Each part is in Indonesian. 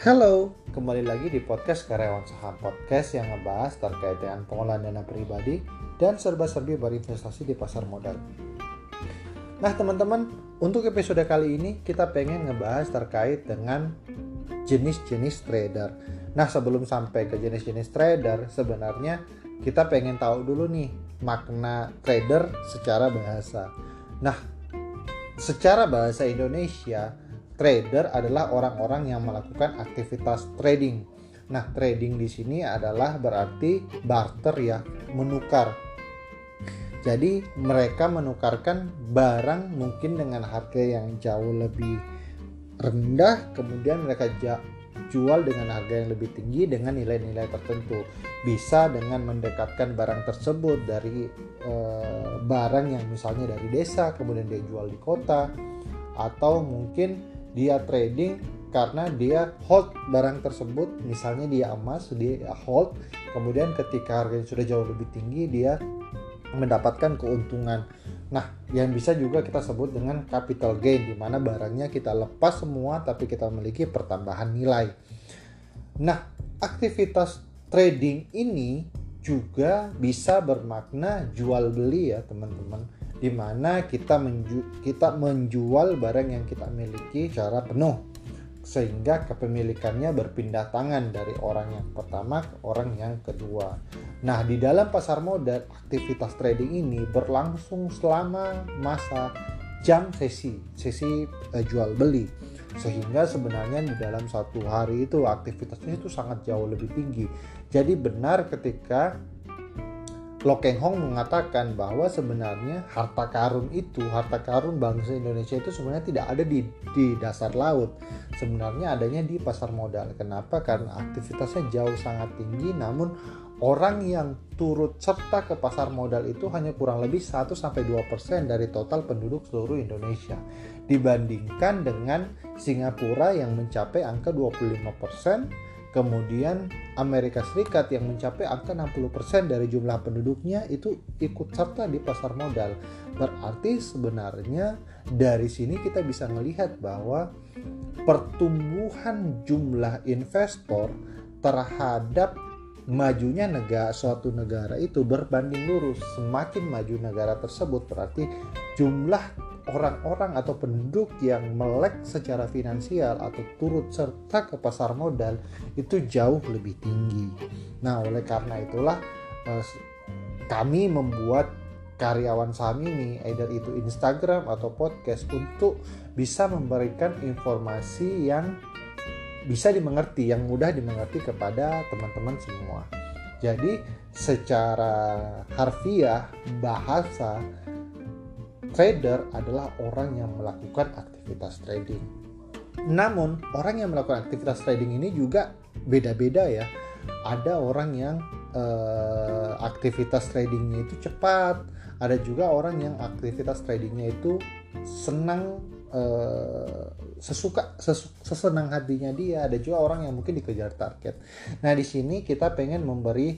Halo, kembali lagi di podcast Karyawan Saham Podcast yang ngebahas terkait dengan pengolahan dana pribadi dan serba-serbi berinvestasi di pasar modal. Nah teman-teman, untuk episode kali ini kita pengen ngebahas terkait dengan jenis-jenis trader. Nah sebelum sampai ke jenis-jenis trader, sebenarnya kita pengen tahu dulu nih makna trader secara bahasa. Nah, secara bahasa Indonesia, trader adalah orang-orang yang melakukan aktivitas trading. Nah, trading di sini adalah berarti barter ya, menukar. Jadi, mereka menukarkan barang mungkin dengan harga yang jauh lebih rendah, kemudian mereka jual dengan harga yang lebih tinggi dengan nilai-nilai tertentu. Bisa dengan mendekatkan barang tersebut dari e, barang yang misalnya dari desa, kemudian dia jual di kota, atau mungkin dia trading karena dia hold barang tersebut. Misalnya dia emas dia hold. Kemudian ketika harganya sudah jauh lebih tinggi dia mendapatkan keuntungan. Nah yang bisa juga kita sebut dengan capital gain di mana barangnya kita lepas semua tapi kita memiliki pertambahan nilai. Nah aktivitas trading ini juga bisa bermakna jual beli ya teman-teman di mana kita menju kita menjual barang yang kita miliki secara penuh sehingga kepemilikannya berpindah tangan dari orang yang pertama ke orang yang kedua. Nah, di dalam pasar modal, aktivitas trading ini berlangsung selama masa jam sesi, sesi eh, jual beli. Sehingga sebenarnya di dalam satu hari itu aktivitasnya itu sangat jauh lebih tinggi. Jadi benar ketika Lo Keng Hong mengatakan bahwa sebenarnya harta karun itu, harta karun bangsa Indonesia itu sebenarnya tidak ada di, di dasar laut. Sebenarnya adanya di pasar modal. Kenapa? Karena aktivitasnya jauh sangat tinggi, namun orang yang turut serta ke pasar modal itu hanya kurang lebih 1-2% dari total penduduk seluruh Indonesia. Dibandingkan dengan Singapura yang mencapai angka 25%, Kemudian Amerika Serikat yang mencapai angka 60% dari jumlah penduduknya itu ikut serta di pasar modal. Berarti sebenarnya dari sini kita bisa melihat bahwa pertumbuhan jumlah investor terhadap majunya negara suatu negara itu berbanding lurus. Semakin maju negara tersebut berarti jumlah orang-orang atau penduduk yang melek secara finansial atau turut serta ke pasar modal itu jauh lebih tinggi. Nah, oleh karena itulah eh, kami membuat karyawan saham ini, either itu Instagram atau podcast untuk bisa memberikan informasi yang bisa dimengerti, yang mudah dimengerti kepada teman-teman semua. Jadi, secara harfiah bahasa trader adalah orang yang melakukan aktivitas trading. Namun, orang yang melakukan aktivitas trading ini juga beda-beda ya. Ada orang yang uh, aktivitas tradingnya itu cepat, ada juga orang yang aktivitas tradingnya itu senang uh, sesuka ses, sesenang hatinya dia. Ada juga orang yang mungkin dikejar target. Nah, di sini kita pengen memberi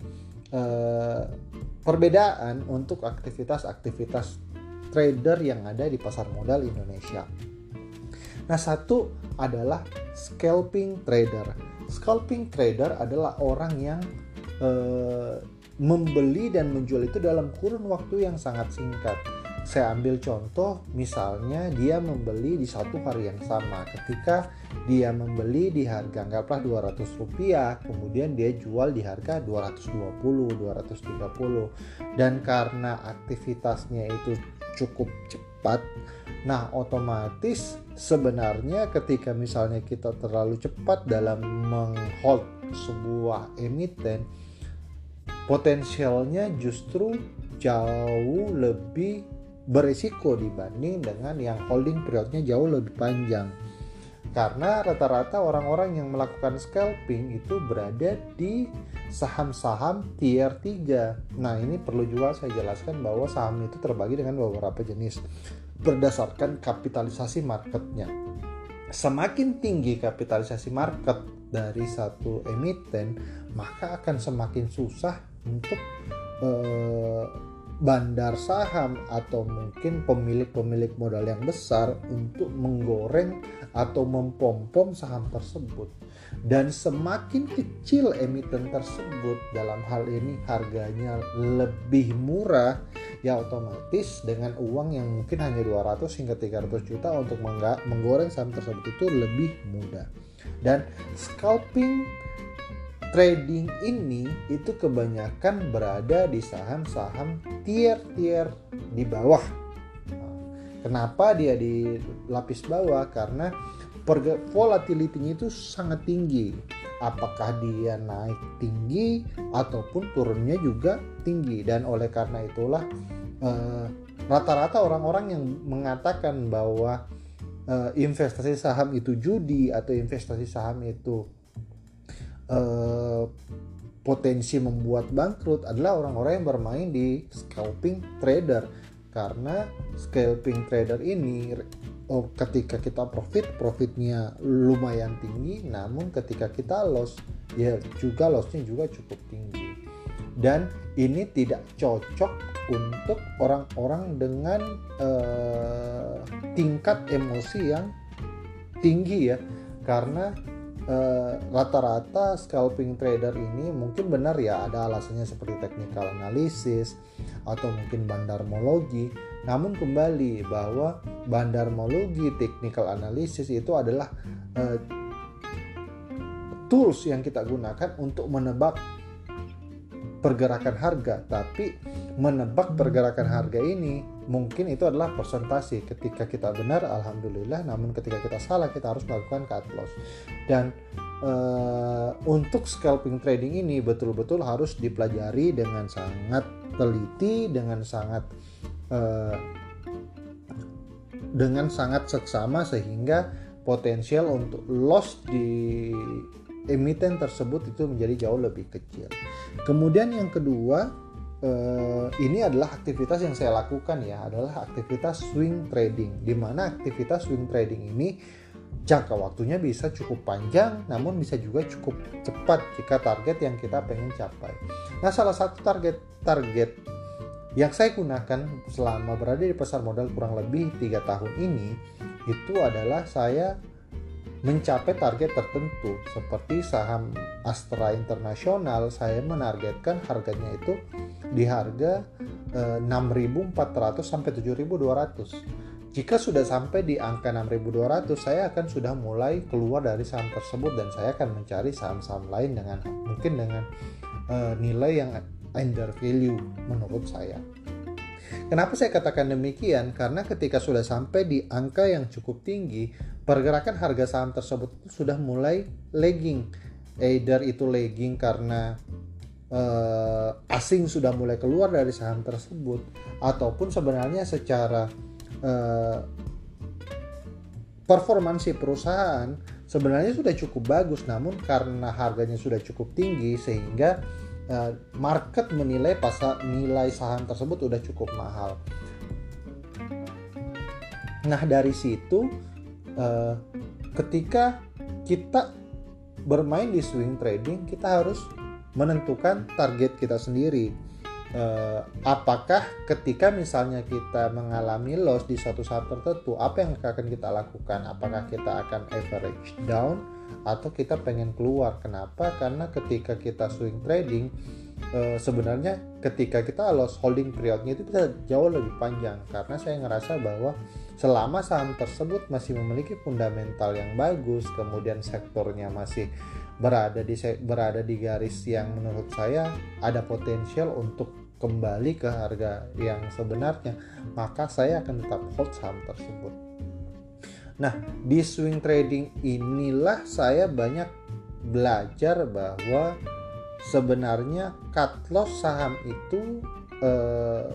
uh, perbedaan untuk aktivitas-aktivitas trader yang ada di pasar modal Indonesia. Nah, satu adalah scalping trader. Scalping trader adalah orang yang eh, membeli dan menjual itu dalam kurun waktu yang sangat singkat. Saya ambil contoh, misalnya dia membeli di satu hari yang sama. Ketika dia membeli di harga anggaplah 200 rupiah, kemudian dia jual di harga 220, 230. Dan karena aktivitasnya itu cukup cepat. Nah, otomatis sebenarnya ketika misalnya kita terlalu cepat dalam menghold sebuah emiten, potensialnya justru jauh lebih berisiko dibanding dengan yang holding periodnya jauh lebih panjang. Karena rata-rata orang-orang yang melakukan scalping itu berada di saham-saham tier 3. Nah, ini perlu juga saya jelaskan bahwa saham itu terbagi dengan beberapa jenis berdasarkan kapitalisasi marketnya. Semakin tinggi kapitalisasi market dari satu emiten, maka akan semakin susah untuk uh, bandar saham atau mungkin pemilik-pemilik modal yang besar untuk menggoreng atau mempompom saham tersebut. Dan semakin kecil emiten tersebut dalam hal ini harganya lebih murah ya otomatis dengan uang yang mungkin hanya 200 hingga 300 juta untuk menggoreng saham tersebut itu lebih mudah. Dan scalping trading ini itu kebanyakan berada di saham-saham tier-tier di bawah. Kenapa dia di lapis bawah? Karena volatility-nya itu sangat tinggi. Apakah dia naik tinggi ataupun turunnya juga tinggi dan oleh karena itulah eh, rata-rata orang-orang yang mengatakan bahwa uh, investasi saham itu judi atau investasi saham itu uh, potensi membuat bangkrut adalah orang-orang yang bermain di scalping trader. Karena scalping trader ini oh, ketika kita profit profitnya lumayan tinggi namun ketika kita loss ya juga lossnya juga cukup tinggi. Dan ini tidak cocok untuk orang-orang dengan uh, tingkat emosi yang tinggi ya. Karena Eh, rata-rata uh, scalping trader ini mungkin benar ya ada alasannya seperti technical analysis atau mungkin bandarmologi namun kembali bahwa bandarmologi technical analysis itu adalah uh, tools yang kita gunakan untuk menebak pergerakan harga. Tapi menebak pergerakan harga ini mungkin itu adalah persentase ketika kita benar alhamdulillah. Namun ketika kita salah kita harus melakukan cut loss. Dan uh, untuk scalping trading ini betul-betul harus dipelajari dengan sangat teliti dengan sangat uh, dengan sangat seksama sehingga potensial untuk loss di emiten tersebut itu menjadi jauh lebih kecil. Kemudian yang kedua uh, ini adalah aktivitas yang saya lakukan ya adalah aktivitas swing trading di mana aktivitas swing trading ini jangka waktunya bisa cukup panjang namun bisa juga cukup cepat jika target yang kita pengen capai. Nah, salah satu target-target yang saya gunakan selama berada di pasar modal kurang lebih tiga tahun ini itu adalah saya mencapai target tertentu. Seperti saham Astra Internasional saya menargetkan harganya itu di harga eh, 6.400 sampai 7.200 jika sudah sampai di angka 6.200 saya akan sudah mulai keluar dari saham tersebut dan saya akan mencari saham-saham lain dengan mungkin dengan eh, nilai yang under value menurut saya. Kenapa saya katakan demikian? Karena ketika sudah sampai di angka yang cukup tinggi, pergerakan harga saham tersebut sudah mulai lagging. Either itu lagging karena uh, asing sudah mulai keluar dari saham tersebut ataupun sebenarnya secara uh, performansi perusahaan sebenarnya sudah cukup bagus namun karena harganya sudah cukup tinggi sehingga uh, market menilai pasar nilai saham tersebut sudah cukup mahal. Nah dari situ uh, ketika kita bermain di swing trading kita harus menentukan target kita sendiri. Uh, apakah ketika misalnya kita mengalami loss di suatu saat tertentu apa yang akan kita lakukan? Apakah kita akan average down atau kita pengen keluar? Kenapa? Karena ketika kita swing trading uh, sebenarnya ketika kita loss holding periodnya itu bisa jauh lebih panjang. Karena saya ngerasa bahwa selama saham tersebut masih memiliki fundamental yang bagus kemudian sektornya masih berada di berada di garis yang menurut saya ada potensial untuk kembali ke harga yang sebenarnya maka saya akan tetap hold saham tersebut. Nah di swing trading inilah saya banyak belajar bahwa sebenarnya cut loss saham itu eh,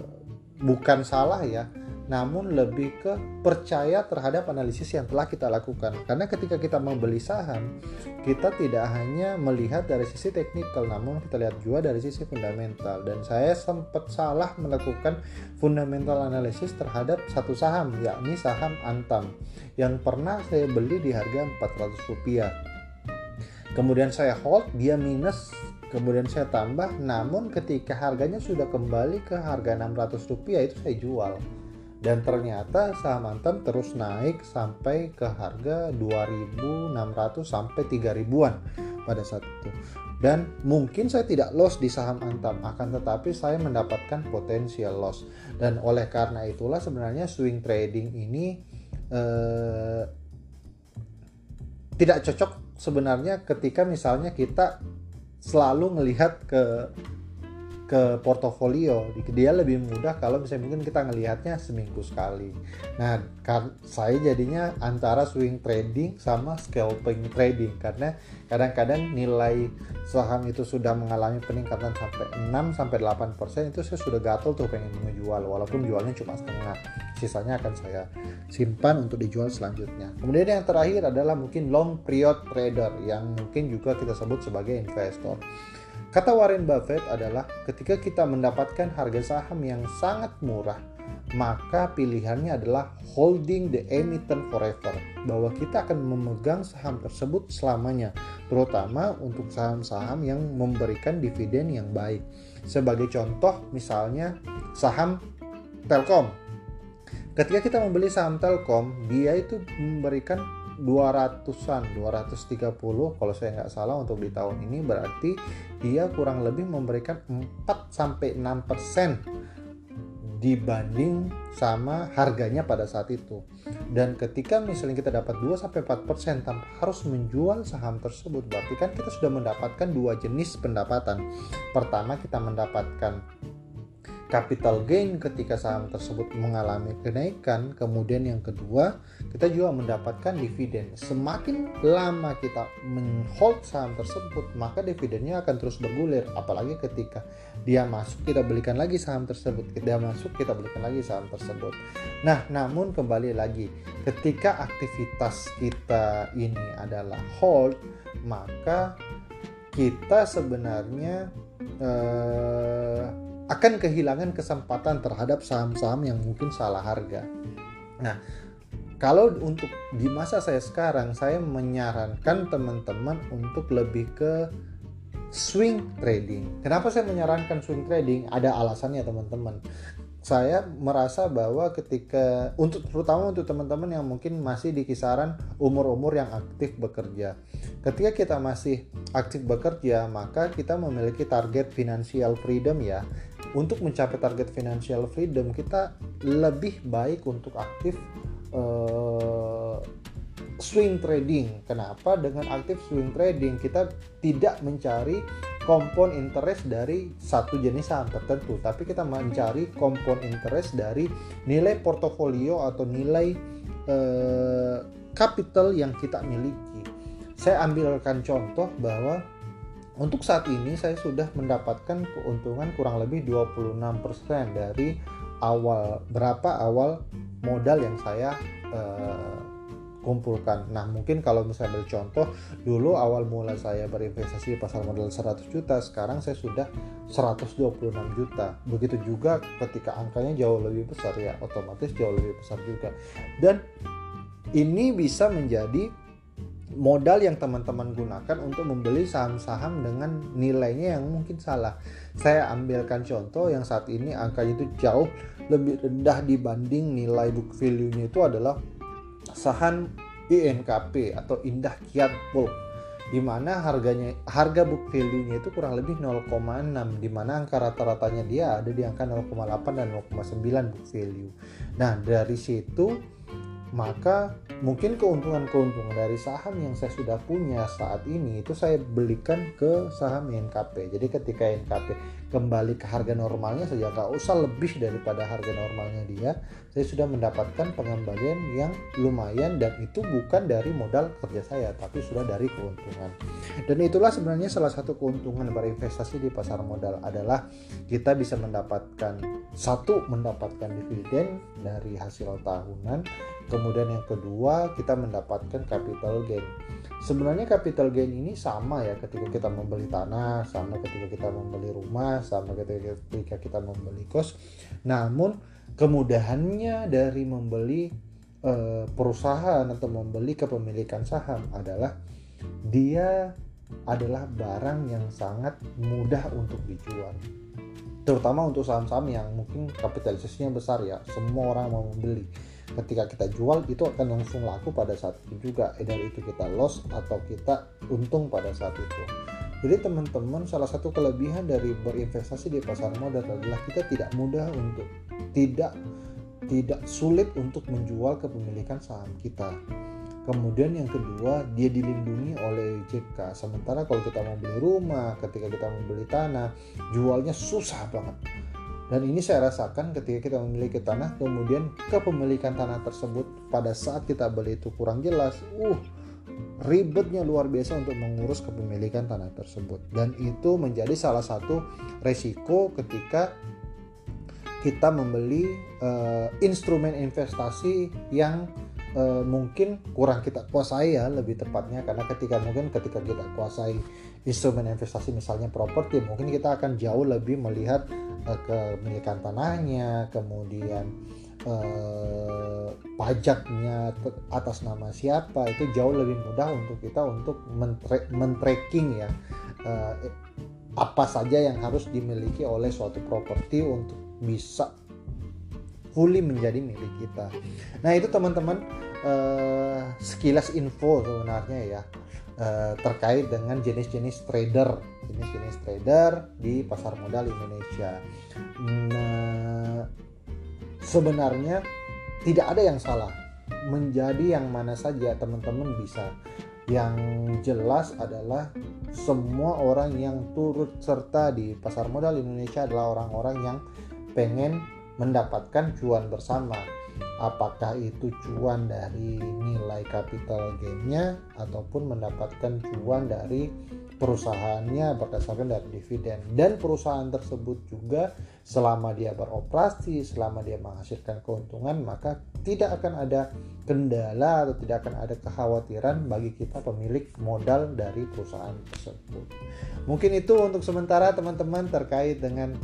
bukan salah ya namun lebih ke percaya terhadap analisis yang telah kita lakukan. Karena ketika kita membeli saham, kita tidak hanya melihat dari sisi teknikal, namun kita lihat juga dari sisi fundamental. Dan saya sempat salah melakukan fundamental analisis terhadap satu saham, yakni saham Antam, yang pernah saya beli di harga 400 rupiah. Kemudian saya hold, dia minus kemudian saya tambah namun ketika harganya sudah kembali ke harga 600 rupiah itu saya jual dan ternyata saham Antam terus naik sampai ke harga 2600 sampai 3000-an pada saat itu. Dan mungkin saya tidak loss di saham Antam akan tetapi saya mendapatkan potensial loss. Dan oleh karena itulah sebenarnya swing trading ini eh, tidak cocok sebenarnya ketika misalnya kita selalu melihat ke ke portofolio. Dia lebih mudah kalau misalnya mungkin kita ngelihatnya seminggu sekali. Nah saya jadinya antara swing trading sama scalping trading. Karena kadang-kadang nilai saham itu sudah mengalami peningkatan sampai 6 sampai 8 persen itu saya sudah gatel tuh pengen menjual. Walaupun jualnya cuma setengah. Sisanya akan saya simpan untuk dijual selanjutnya. Kemudian yang terakhir adalah mungkin long period trader yang mungkin juga kita sebut sebagai investor. Kata Warren Buffett adalah ketika kita mendapatkan harga saham yang sangat murah, maka pilihannya adalah holding the emittent forever, bahwa kita akan memegang saham tersebut selamanya, terutama untuk saham-saham yang memberikan dividen yang baik. Sebagai contoh, misalnya saham Telkom. Ketika kita membeli saham Telkom, dia itu memberikan 200-an 230 kalau saya nggak salah untuk di tahun ini berarti dia kurang lebih memberikan 4 sampai 6 persen dibanding sama harganya pada saat itu. Dan ketika misalnya kita dapat 2 sampai 4% persen tanpa harus menjual saham tersebut, berarti kan kita sudah mendapatkan dua jenis pendapatan. Pertama kita mendapatkan capital gain ketika saham tersebut mengalami kenaikan. Kemudian yang kedua, kita juga mendapatkan dividen. Semakin lama kita menghold saham tersebut, maka dividennya akan terus bergulir. Apalagi ketika dia masuk, kita belikan lagi saham tersebut. Dia masuk, kita belikan lagi saham tersebut. Nah, namun kembali lagi, ketika aktivitas kita ini adalah hold, maka kita sebenarnya eh, akan kehilangan kesempatan terhadap saham-saham yang mungkin salah harga. Nah, kalau untuk di masa saya sekarang, saya menyarankan teman-teman untuk lebih ke swing trading. Kenapa saya menyarankan swing trading? Ada alasannya teman-teman saya merasa bahwa ketika untuk terutama untuk teman-teman yang mungkin masih di kisaran umur-umur yang aktif bekerja. Ketika kita masih aktif bekerja, maka kita memiliki target financial freedom ya. Untuk mencapai target financial freedom, kita lebih baik untuk aktif uh, swing trading. Kenapa? Dengan aktif swing trading kita tidak mencari kompon interest dari satu jenis saham tertentu, tapi kita mencari kompon interest dari nilai portofolio atau nilai eh, capital yang kita miliki. Saya ambilkan contoh bahwa untuk saat ini saya sudah mendapatkan keuntungan kurang lebih 26% dari awal berapa awal modal yang saya eh, kumpulkan. Nah, mungkin kalau misalnya ambil contoh, dulu awal mula saya berinvestasi di pasar modal 100 juta, sekarang saya sudah 126 juta. Begitu juga ketika angkanya jauh lebih besar ya, otomatis jauh lebih besar juga. Dan ini bisa menjadi modal yang teman-teman gunakan untuk membeli saham-saham dengan nilainya yang mungkin salah. Saya ambilkan contoh yang saat ini angkanya itu jauh lebih rendah dibanding nilai book value-nya itu adalah saham INKP atau Indah Kiat Bulk di mana harganya harga book value-nya itu kurang lebih 0,6 di mana angka rata-ratanya dia ada di angka 0,8 dan 0,9 book value. Nah, dari situ maka mungkin keuntungan-keuntungan dari saham yang saya sudah punya saat ini itu saya belikan ke saham NKP. Jadi ketika NKP kembali ke harga normalnya saja nggak usah lebih daripada harga normalnya dia, saya sudah mendapatkan pengembalian yang lumayan dan itu bukan dari modal kerja saya tapi sudah dari keuntungan. Dan itulah sebenarnya salah satu keuntungan berinvestasi di pasar modal adalah kita bisa mendapatkan satu mendapatkan dividen dari hasil tahunan Kemudian yang kedua kita mendapatkan capital gain. Sebenarnya capital gain ini sama ya ketika kita membeli tanah, sama ketika kita membeli rumah, sama ketika kita membeli kos. Namun kemudahannya dari membeli e, perusahaan atau membeli kepemilikan saham adalah dia adalah barang yang sangat mudah untuk dijual terutama untuk saham-saham yang mungkin kapitalisasinya besar ya semua orang mau membeli ketika kita jual itu akan langsung laku pada saat itu juga either itu kita loss atau kita untung pada saat itu jadi teman-teman salah satu kelebihan dari berinvestasi di pasar modal adalah kita tidak mudah untuk tidak tidak sulit untuk menjual kepemilikan saham kita Kemudian yang kedua, dia dilindungi oleh JK. Sementara kalau kita mau beli rumah, ketika kita mau beli tanah, jualnya susah banget. Dan ini saya rasakan ketika kita memiliki tanah, kemudian kepemilikan tanah tersebut pada saat kita beli itu kurang jelas. Uh, ribetnya luar biasa untuk mengurus kepemilikan tanah tersebut. Dan itu menjadi salah satu resiko ketika kita membeli uh, instrumen investasi yang uh, mungkin kurang kita kuasai ya lebih tepatnya. Karena ketika mungkin ketika kita kuasai instrumen investasi misalnya properti mungkin kita akan jauh lebih melihat uh, kepemilikan tanahnya kemudian uh, pajaknya atas nama siapa itu jauh lebih mudah untuk kita untuk men-tracking ya uh, apa saja yang harus dimiliki oleh suatu properti untuk bisa fully menjadi milik kita. Nah itu teman-teman uh, sekilas info sebenarnya ya uh, terkait dengan jenis-jenis trader, jenis-jenis trader di pasar modal Indonesia. Nah, sebenarnya tidak ada yang salah menjadi yang mana saja teman-teman bisa. Yang jelas adalah semua orang yang turut serta di pasar modal Indonesia adalah orang-orang yang pengen mendapatkan cuan bersama. Apakah itu cuan dari nilai capital gainnya ataupun mendapatkan cuan dari perusahaannya berdasarkan dari dividen. Dan perusahaan tersebut juga selama dia beroperasi selama dia menghasilkan keuntungan maka tidak akan ada kendala atau tidak akan ada kekhawatiran bagi kita pemilik modal dari perusahaan tersebut. Mungkin itu untuk sementara teman-teman terkait dengan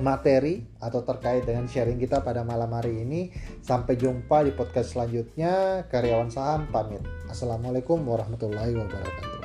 materi atau terkait dengan sharing kita pada malam hari ini. Sampai jumpa di podcast selanjutnya. Karyawan saham pamit. Assalamualaikum warahmatullahi wabarakatuh.